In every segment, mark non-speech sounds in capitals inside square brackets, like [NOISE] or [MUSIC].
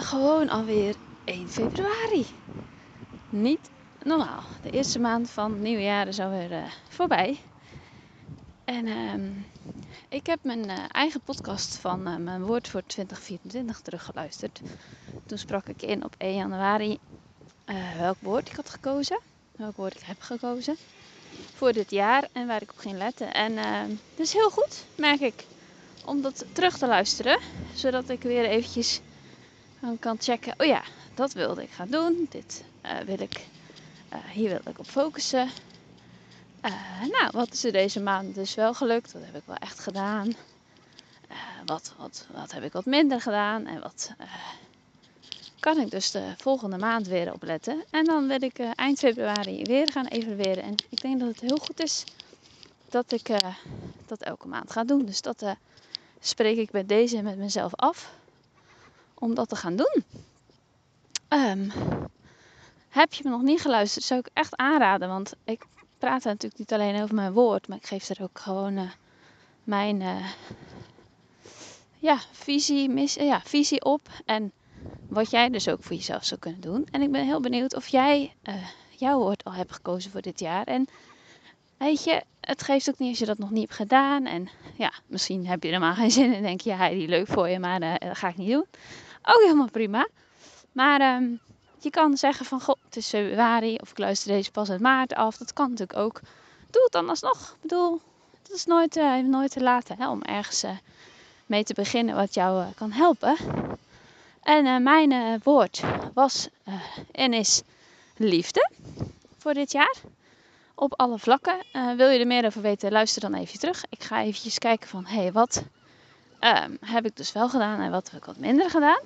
gewoon alweer 1 februari. Niet normaal. De eerste maand van het nieuwe jaar is alweer uh, voorbij. En uh, ik heb mijn uh, eigen podcast van uh, mijn woord voor 2024 teruggeluisterd. Toen sprak ik in op 1 januari welk woord ik had gekozen. Welk woord ik heb gekozen voor dit jaar en waar ik op ging letten. En dat is heel goed, merk ik, om dat terug te luisteren. Zodat ik weer eventjes dan kan checken, oh ja, dat wilde ik gaan doen. Dit uh, wil ik, uh, hier wil ik op focussen. Uh, nou, wat is er deze maand dus wel gelukt? Wat heb ik wel echt gedaan? wat, wat, wat heb ik wat minder gedaan? En wat kan ik dus de volgende maand weer opletten? En dan wil ik eind februari weer gaan evalueren. En ik denk dat het heel goed is dat ik dat elke maand ga doen. Dus dat spreek ik bij deze met mezelf af om dat te gaan doen. Um, heb je me nog niet geluisterd, zou ik echt aanraden. Want ik praat natuurlijk niet alleen over mijn woord, maar ik geef er ook gewoon uh, mijn uh, ja, visie, mis, ja, visie op. En wat jij dus ook voor jezelf zou kunnen doen. En ik ben heel benieuwd of jij jouw woord al hebt gekozen voor dit jaar. En weet je, het geeft ook niet als je dat nog niet hebt gedaan. En ja, misschien heb je er helemaal geen zin in en denk je, ja, die leuk voor je, maar dat ga ik niet doen. Ook helemaal prima. Maar um, je kan zeggen van, goh, het is februari of ik luister deze pas uit maart af. Dat kan natuurlijk ook. Doe het dan alsnog. Ik bedoel, het is nooit, uh, nooit te laat hè, om ergens uh, mee te beginnen wat jou uh, kan helpen. En mijn woord was en is liefde voor dit jaar. Op alle vlakken. wil je er meer over weten, luister dan even terug. Ik ga eventjes kijken van, hé, hey, wat Um, heb ik dus wel gedaan en wat heb ik wat minder gedaan.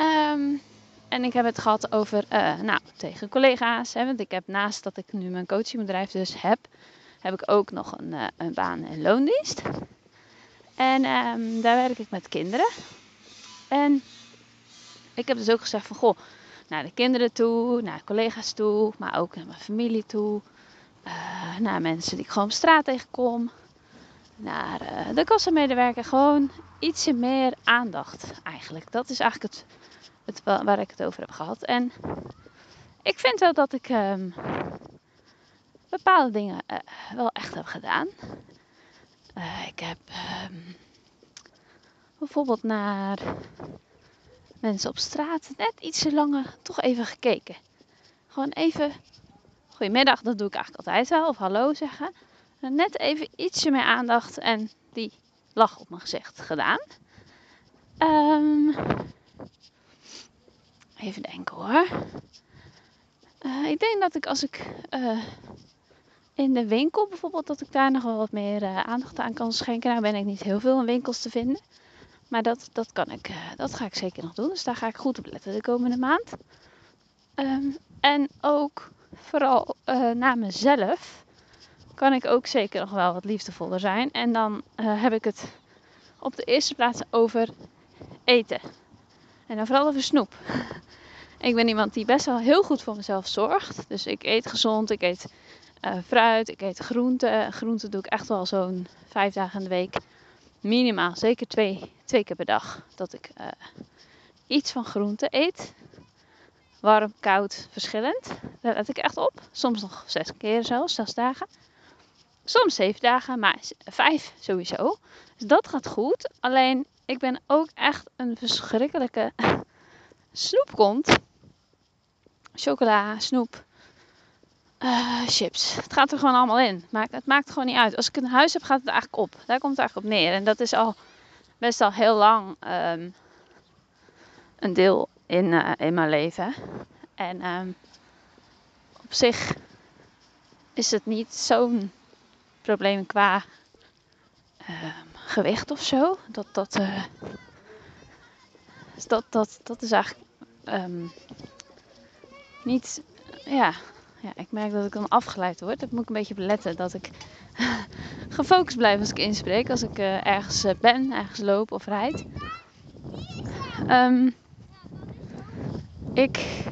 Um, en ik heb het gehad over, uh, nou, tegen collega's. Hè, want ik heb naast dat ik nu mijn coachingbedrijf dus heb, heb ik ook nog een, uh, een baan in loondienst. En um, daar werk ik met kinderen. En ik heb dus ook gezegd van, goh, naar de kinderen toe, naar collega's toe, maar ook naar mijn familie toe. Uh, naar mensen die ik gewoon op straat tegenkom naar uh, de kassamedewerker. Gewoon ietsje meer aandacht eigenlijk. Dat is eigenlijk het, het waar ik het over heb gehad. En ik vind wel dat ik um, bepaalde dingen uh, wel echt heb gedaan. Uh, ik heb um, bijvoorbeeld naar mensen op straat net ietsje langer toch even gekeken. Gewoon even, goedemiddag, dat doe ik eigenlijk altijd wel. Of hallo zeggen net even ietsje meer aandacht en die lach op mijn gezicht gedaan. Um, even denken hoor. Uh, ik denk dat ik als ik uh, in de winkel bijvoorbeeld, dat ik daar nog wel wat meer aandacht aan kan schenken. Nou ben ik niet heel veel in winkels te vinden. Maar dat, dat, kan ik, dat ga ik zeker nog doen. Dus daar ga ik goed op letten de komende maand. Um, en ook vooral naar mezelf kan ik ook zeker nog wel wat liefdevoller zijn. En dan uh, heb ik het op de eerste plaats over eten. En dan vooral over snoep. [LAUGHS] ik ben iemand die best wel heel goed voor mezelf zorgt. Dus ik eet gezond, ik eet uh, fruit, ik eet groenten. Groenten doe ik echt wel zo'n vijf dagen in de week. Minimaal, zeker twee, twee keer per dag. Dat ik uh, iets van groente eet. Warm, koud, verschillend. Daar let ik echt op. Soms nog zes keer zelfs, zes dagen. Soms zeven dagen, maar vijf sowieso. Dus dat gaat goed. Alleen ik ben ook echt een verschrikkelijke [LAUGHS] snoepkont. Chocola, snoep, uh, chips. Het gaat er gewoon allemaal in. Maar het maakt gewoon niet uit. Als ik een huis heb, gaat het eigenlijk op. Daar komt het eigenlijk op neer. En dat is al best al heel lang um, een deel in, uh, in mijn leven. En um, op zich is het niet zo'n probleem qua uh, gewicht of zo. Dat, dat, uh, dat, dat, dat is eigenlijk um, niet. Ja, ja, ik merk dat ik dan afgeleid word. Dat moet ik een beetje beletten dat ik [LAUGHS] gefocust blijf als ik inspreek. Als ik uh, ergens ben, ergens loop of rijd. Um, ik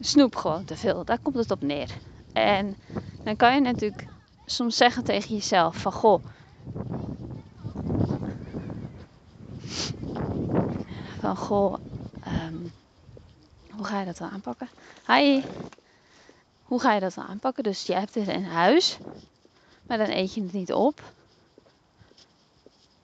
snoep gewoon te veel. Daar komt het op neer. En dan kan je natuurlijk soms zeggen tegen jezelf van goh. van goh, ehm, hoe ga je dat dan aanpakken? Hi, hoe ga je dat dan aanpakken? Dus je hebt het in huis, maar dan eet je het niet op.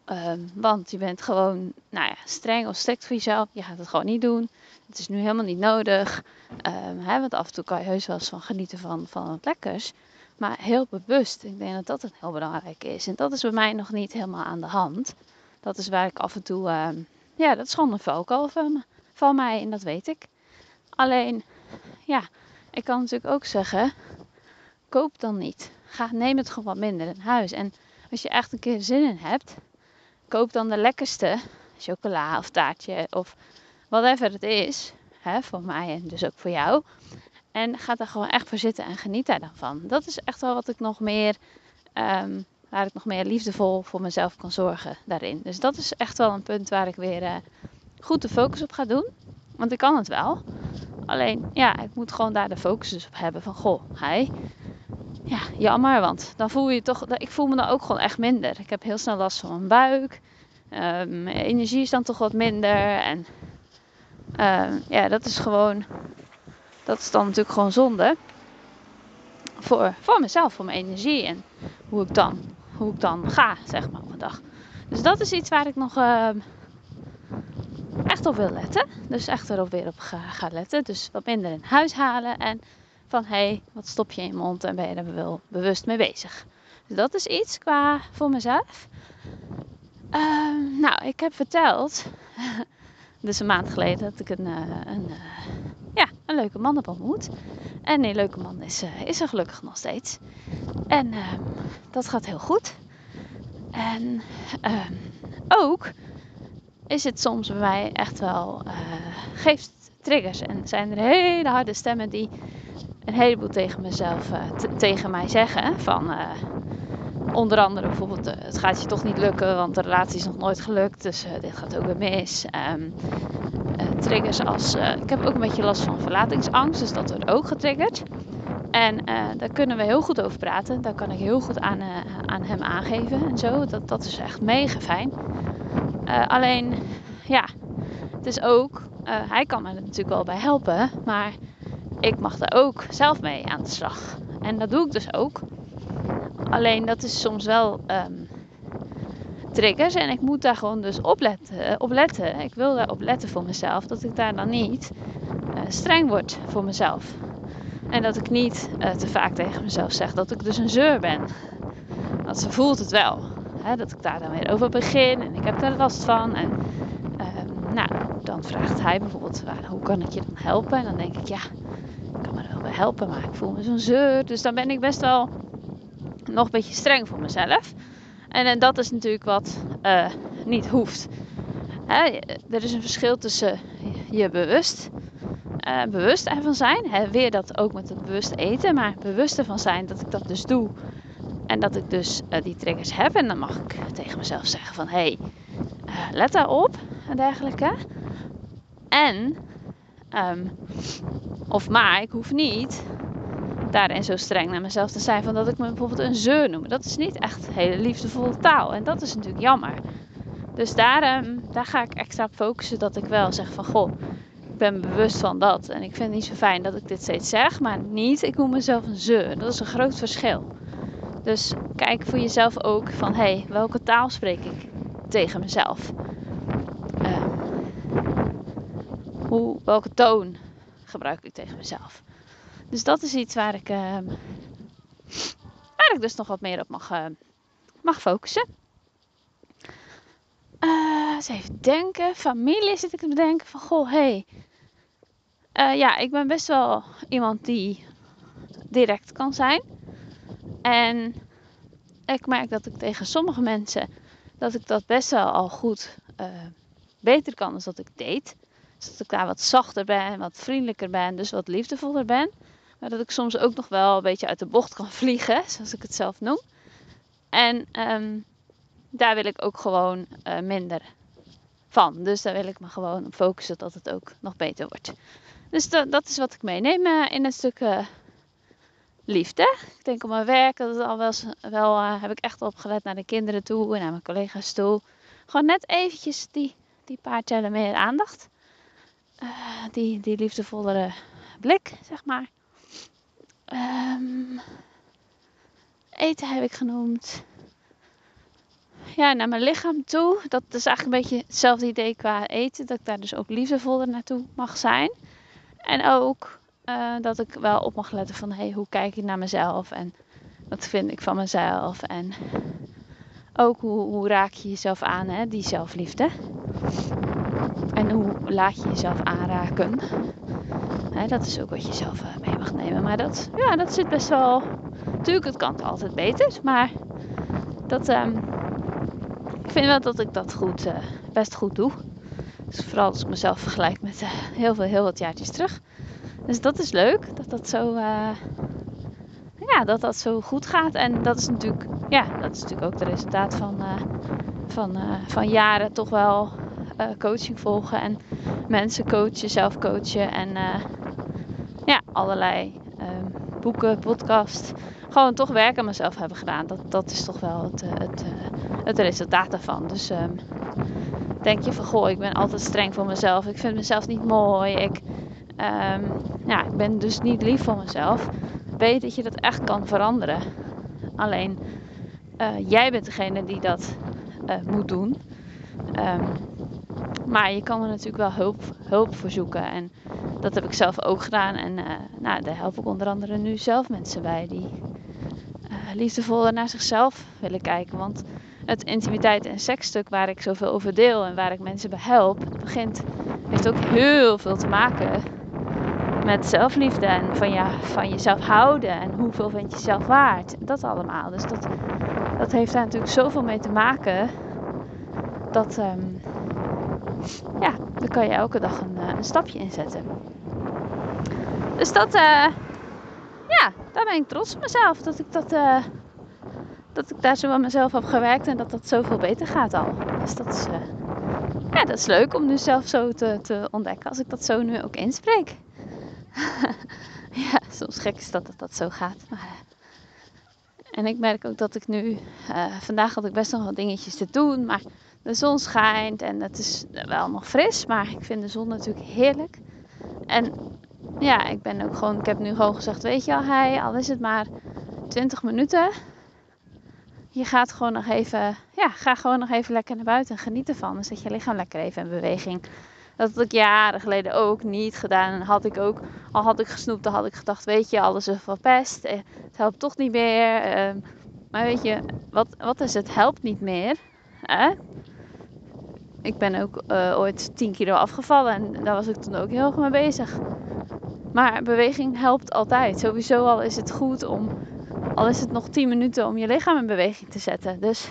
Ehm, want je bent gewoon nou ja, streng of strikt voor jezelf. Je gaat het gewoon niet doen. Het is nu helemaal niet nodig. Um, hè, want af en toe kan je heus wel eens van genieten van, van het lekkers. Maar heel bewust. Ik denk dat dat een heel belangrijk is. En dat is bij mij nog niet helemaal aan de hand. Dat is waar ik af en toe. Uh, ja, dat is gewoon een van, van mij. En dat weet ik. Alleen, ja, ik kan natuurlijk ook zeggen. Koop dan niet. Ga, neem het gewoon wat minder in huis. En als je echt een keer zin in hebt koop dan de lekkerste chocola of taartje of whatever het is. Hè, voor mij en dus ook voor jou. En ga daar gewoon echt voor zitten en geniet daar dan van. Dat is echt wel wat ik nog meer, um, waar ik nog meer liefdevol voor mezelf kan zorgen daarin. Dus dat is echt wel een punt waar ik weer uh, goed de focus op ga doen. Want ik kan het wel. Alleen, ja, ik moet gewoon daar de focus dus op hebben van, goh, hij, ja, jammer, want dan voel je toch, ik voel me dan ook gewoon echt minder. Ik heb heel snel last van mijn buik. Uh, mijn energie is dan toch wat minder. En uh, ja, dat is gewoon, dat is dan natuurlijk gewoon zonde. Voor, voor mezelf, voor mijn energie en hoe ik dan, hoe ik dan ga, zeg maar, op dag. Dus dat is iets waar ik nog uh, echt op wil letten. Dus echt erop weer op ga, letten. Dus wat minder in huis halen en van hé, hey, wat stop je in je mond en ben je er wel bewust mee bezig. Dus dat is iets qua voor mezelf. Uh, nou, ik heb verteld, [LAUGHS] dus een maand geleden, dat ik een, uh, een, uh, ja, een leuke man heb ontmoet. En die leuke man is, eh, is er gelukkig nog steeds. En ehm, dat gaat heel goed. En ehm, ook is het soms bij mij echt wel, geeft triggers. En zijn er hele harde stemmen die een heleboel tegen mezelf, tegen mij zeggen. Van onder andere bijvoorbeeld, het gaat je toch niet lukken, want de relatie is nog nooit gelukt, dus dit gaat ook weer mis. Um, triggers als, ik heb ook een beetje last van verlatingsangst, dus dat wordt ook getriggerd. En daar kunnen we heel goed over praten. Daar kan ik heel goed aan, aan hem aangeven en zo. Dat, dat is echt mega fijn. alleen, ja, het is ook, hij kan me er natuurlijk wel bij helpen, maar ik mag daar ook zelf mee aan de slag. En dat doe ik dus ook. Alleen dat is soms wel um, triggers en ik moet daar gewoon dus op letten, op letten. Ik wil daar op letten voor mezelf, dat ik daar dan niet uh, streng word voor mezelf. En dat ik niet uh, te vaak tegen mezelf zeg dat ik dus een zeur ben. Want ze voelt het wel. Hè, dat ik daar dan weer over begin en ik heb daar last van. En uh, nou, dan vraagt hij bijvoorbeeld, hoe kan ik je dan helpen? En dan denk ik, ja, kan me er wel helpen, maar ik voel me zo'n zeur. Dus dan ben ik best wel nog een beetje streng voor mezelf. En, en dat is natuurlijk wat uh, niet hoeft. Hè, er is een verschil tussen je bewust, uh, bewust ervan zijn. Hè, weer dat ook met het bewust eten, maar bewust ervan zijn dat ik dat dus doe. En dat ik dus die triggers heb. En dan mag ik tegen mezelf zeggen van hé, hey, let daarop en dergelijke. En um, of maar, ik hoef niet daarin zo streng naar mezelf te zijn van dat ik me bijvoorbeeld een zeur noem. Dat is niet echt hele liefdevolle taal. En dat is natuurlijk jammer. Dus daar, um, daar ga ik extra op focussen dat ik wel zeg van goh, ik ben bewust van dat. En ik vind het niet zo fijn dat ik dit steeds zeg, maar niet, ik noem mezelf een zeur. Dat is een groot verschil. Dus kijk voor jezelf ook van hé, hey, welke taal spreek ik tegen mezelf? Uh, hoe, welke toon gebruik ik tegen mezelf. Dus dat is iets waar ik, uh, waar ik dus nog wat meer op mag, uh, mag focussen. Uh, eens even denken. Familie zit ik te bedenken van, goh, hey. Uh, ja, ik ben best wel iemand die direct kan zijn. En ik merk dat ik tegen sommige mensen, dat ik dat best wel al goed uh, beter kan dan dat ik deed. Dus dat ik daar wat zachter ben, wat vriendelijker ben, dus wat liefdevoller ben. Maar dat ik soms ook nog wel een beetje uit de bocht kan [LAUGHS] vliegen, zoals ik het zelf noem. En um, daar wil ik ook gewoon uh, minder van. Dus daar wil ik me gewoon op focussen dat het ook nog beter wordt. Dus dat, is wat ik meeneem uh, in een stuk uh, liefde. Ik denk op mijn werk, dat al wel, wel heb ik echt opgelet naar de kinderen toe en naar mijn collega's toe. Gewoon net eventjes die Die paar tellen meer aandacht. Die, die liefdevollere blik, zeg maar. Um, eten heb ik genoemd. Ja, naar mijn lichaam toe. Dat is eigenlijk een beetje hetzelfde idee qua eten. Dat ik daar dus ook liefdevoller naartoe mag zijn. En ook uh, dat ik wel op mag letten van hey, hoe kijk ik naar mezelf en wat vind ik van mezelf. En ook hoe, hoe raak je jezelf aan, hè, die zelfliefde. En hoe laat je jezelf aanraken. Hè, dat is ook wat je zelf eh, mee mag nemen. Maar dat, ja, dat zit best wel. Natuurlijk, het kan altijd beter. Maar dat, um, ik vind wel dat ik dat goed, uh, best goed doe. Dus vooral als ik mezelf vergelijk met uh, heel veel, heel wat jaartjes terug. Dus dat is leuk, dat dat zo, ja, dat dat zo goed gaat. En dat is natuurlijk, ja, dat is natuurlijk ook het resultaat van, van, van jaren toch wel coaching volgen. En mensen coachen, zelf coachen. En ja, allerlei ehm, boeken, podcast. Gewoon toch werk aan mezelf hebben gedaan. Dat, dat is toch wel het, het, het resultaat daarvan. Dus um, denk je van, goh, ik ben altijd streng voor mezelf. Ik vind mezelf niet mooi. Ik um, ja, ik ben dus niet lief voor mezelf. Weet dat je dat echt kan veranderen. Alleen uh, jij bent degene die dat moet doen. Maar je kan er natuurlijk wel hulp, hulp voor zoeken. En dat heb ik zelf ook gedaan. En uh, nou, daar help ik onder andere nu zelf mensen bij die liefdevoller naar zichzelf willen kijken. Want het intimiteit en seksstuk waar ik zoveel over deel en waar ik mensen bij help, begint, heeft ook heel veel te maken met zelfliefde en van, ja, van jezelf houden en hoeveel vind je jezelf waard. Dat allemaal. Dus dat, dat heeft daar natuurlijk zoveel mee te maken. Dat, um, ja, daar kan je elke dag een, eh, een stapje in zetten. Dus dat, uh, ja, daar ben ik trots op mezelf. Dat ik dat, uh, dat ik daar zo aan mezelf heb gewerkt en dat dat zoveel beter gaat al. Dus dat is, ja, dat is leuk om nu zelf zo te, te ontdekken als ik dat zo nu ook inspreek. [LAUGHS] ja, soms gek is dat het dat zo gaat. Eh, en ik merk ook dat ik nu, vandaag had ik best nog wat dingetjes te doen, maar de zon schijnt en het is wel nog fris, maar ik vind de zon natuurlijk heerlijk. En ja, ik ben ook gewoon, ik heb nu gewoon gezegd, weet je al, hij, al is het maar 20 minuten. Je gaat gewoon nog even, ja, ga gewoon nog even lekker naar buiten en geniet ervan. Dan zet je lichaam lekker even in beweging. Dat had ik jaren geleden ook niet gedaan. En had ik ook, al had ik gesnoept, dan had ik gedacht, weet je, alles is verpest. Eh, het helpt toch niet meer. Ehm, maar weet je, wat, wat is het? Helpt niet meer. Hè? Ik ben ook uh, ooit 10 kilo afgevallen en daar was ik toen ook heel erg mee bezig. Maar beweging helpt altijd. Sowieso al is het goed om, al is het nog 10 minuten om je lichaam in beweging te zetten. Dus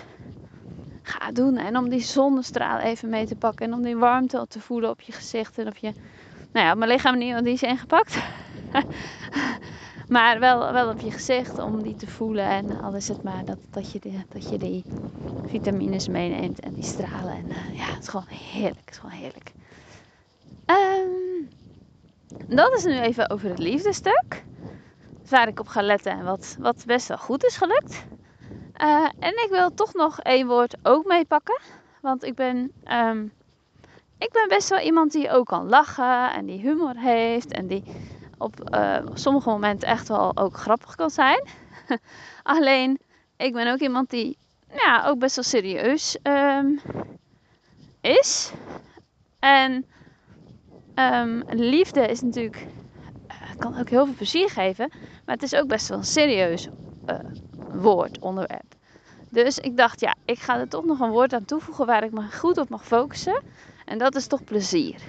ga doen. En om die zonnestraal even mee te pakken. En om die warmte te voelen op je gezicht. En op je. Nou ja, mijn lichaam niet, die is ingepakt. [LAUGHS] maar wel, wel op je gezicht om die te voelen. En al is het maar dat, dat, je, die, dat je die vitamines meeneemt en die stralen. En uh, ja, het is gewoon heerlijk. Het is gewoon heerlijk. Um, dat is nu even over het liefdestuk. Waar ik op ga letten en wat, wat best wel goed is gelukt. Uh, en ik wil toch nog één woord ook meepakken. Want ik ben, um, ik ben best wel iemand die ook kan lachen en die humor heeft. En die op uh, sommige momenten echt wel ook grappig kan zijn. [LAUGHS] Alleen, ik ben ook iemand die ja, ook best wel serieus um, is. En um, liefde is natuurlijk, uh, kan ook heel veel plezier geven. Maar het is ook best wel een serieus uh, woord, onderwerp. Dus ik dacht, ja, ik ga er toch nog een woord aan toevoegen waar ik me goed op mag focussen. En dat is toch plezier.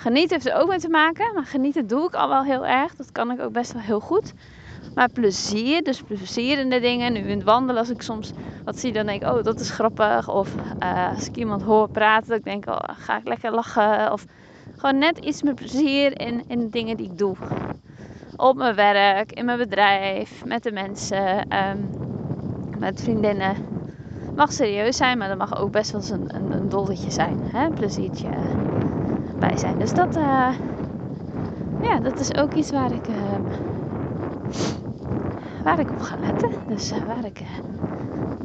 Genieten heeft er ook mee te maken, maar genieten doe ik al wel heel erg. Dat kan ik ook best wel heel goed. Maar plezier, dus plezier in de dingen. Nu in het wandelen, als ik soms wat zie, dan denk ik, oh, dat is grappig. Of uh, als ik iemand hoor praten, dan denk ik, oh, ga ik lekker lachen. Of gewoon net iets met plezier in, in de dingen die ik doe op mijn werk, in mijn bedrijf, met de mensen, um, met vriendinnen. Het mag serieus zijn, maar dat mag ook best wel eens een, een, een dolletje zijn. Hè? Pleziertje bij zijn. Dus dat, uh, ja, dat is ook iets waar ik, uh, waar ik op ga letten. Dus uh, waar ik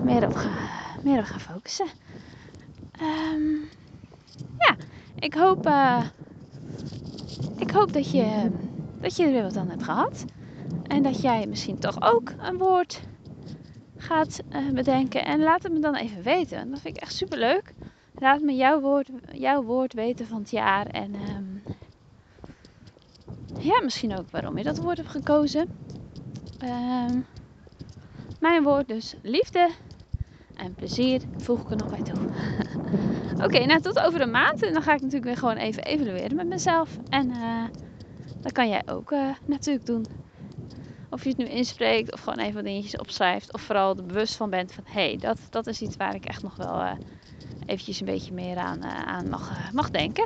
meer, op ga, meer op ga focussen. Um, ik hoop, ik hoop dat, je, dat je er weer wat aan hebt gehad. En dat jij misschien toch ook een woord gaat bedenken. En laat het me dan even weten. Dat vind ik echt super leuk. Laat me jouw woord, jouw woord weten van het jaar. En um, ja, misschien ook waarom je dat woord hebt gekozen. Um, mijn woord dus liefde en plezier voeg ik er nog bij toe. [LAUGHS] Oké, nou tot over een maand. En dan ga ik natuurlijk weer gewoon even evalueren met mezelf. En uh, dat kan jij ook uh, natuurlijk doen. Of je het nu inspreekt of gewoon even wat dingetjes opschrijft. Of vooral er bewust van bent van hé, hey, dat, dat is iets waar ik echt nog wel uh, eventjes een beetje meer aan, eh, aan mag, eh, mag denken.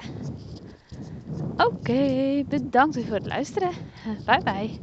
Oké, bedankt voor het luisteren. Bye bye.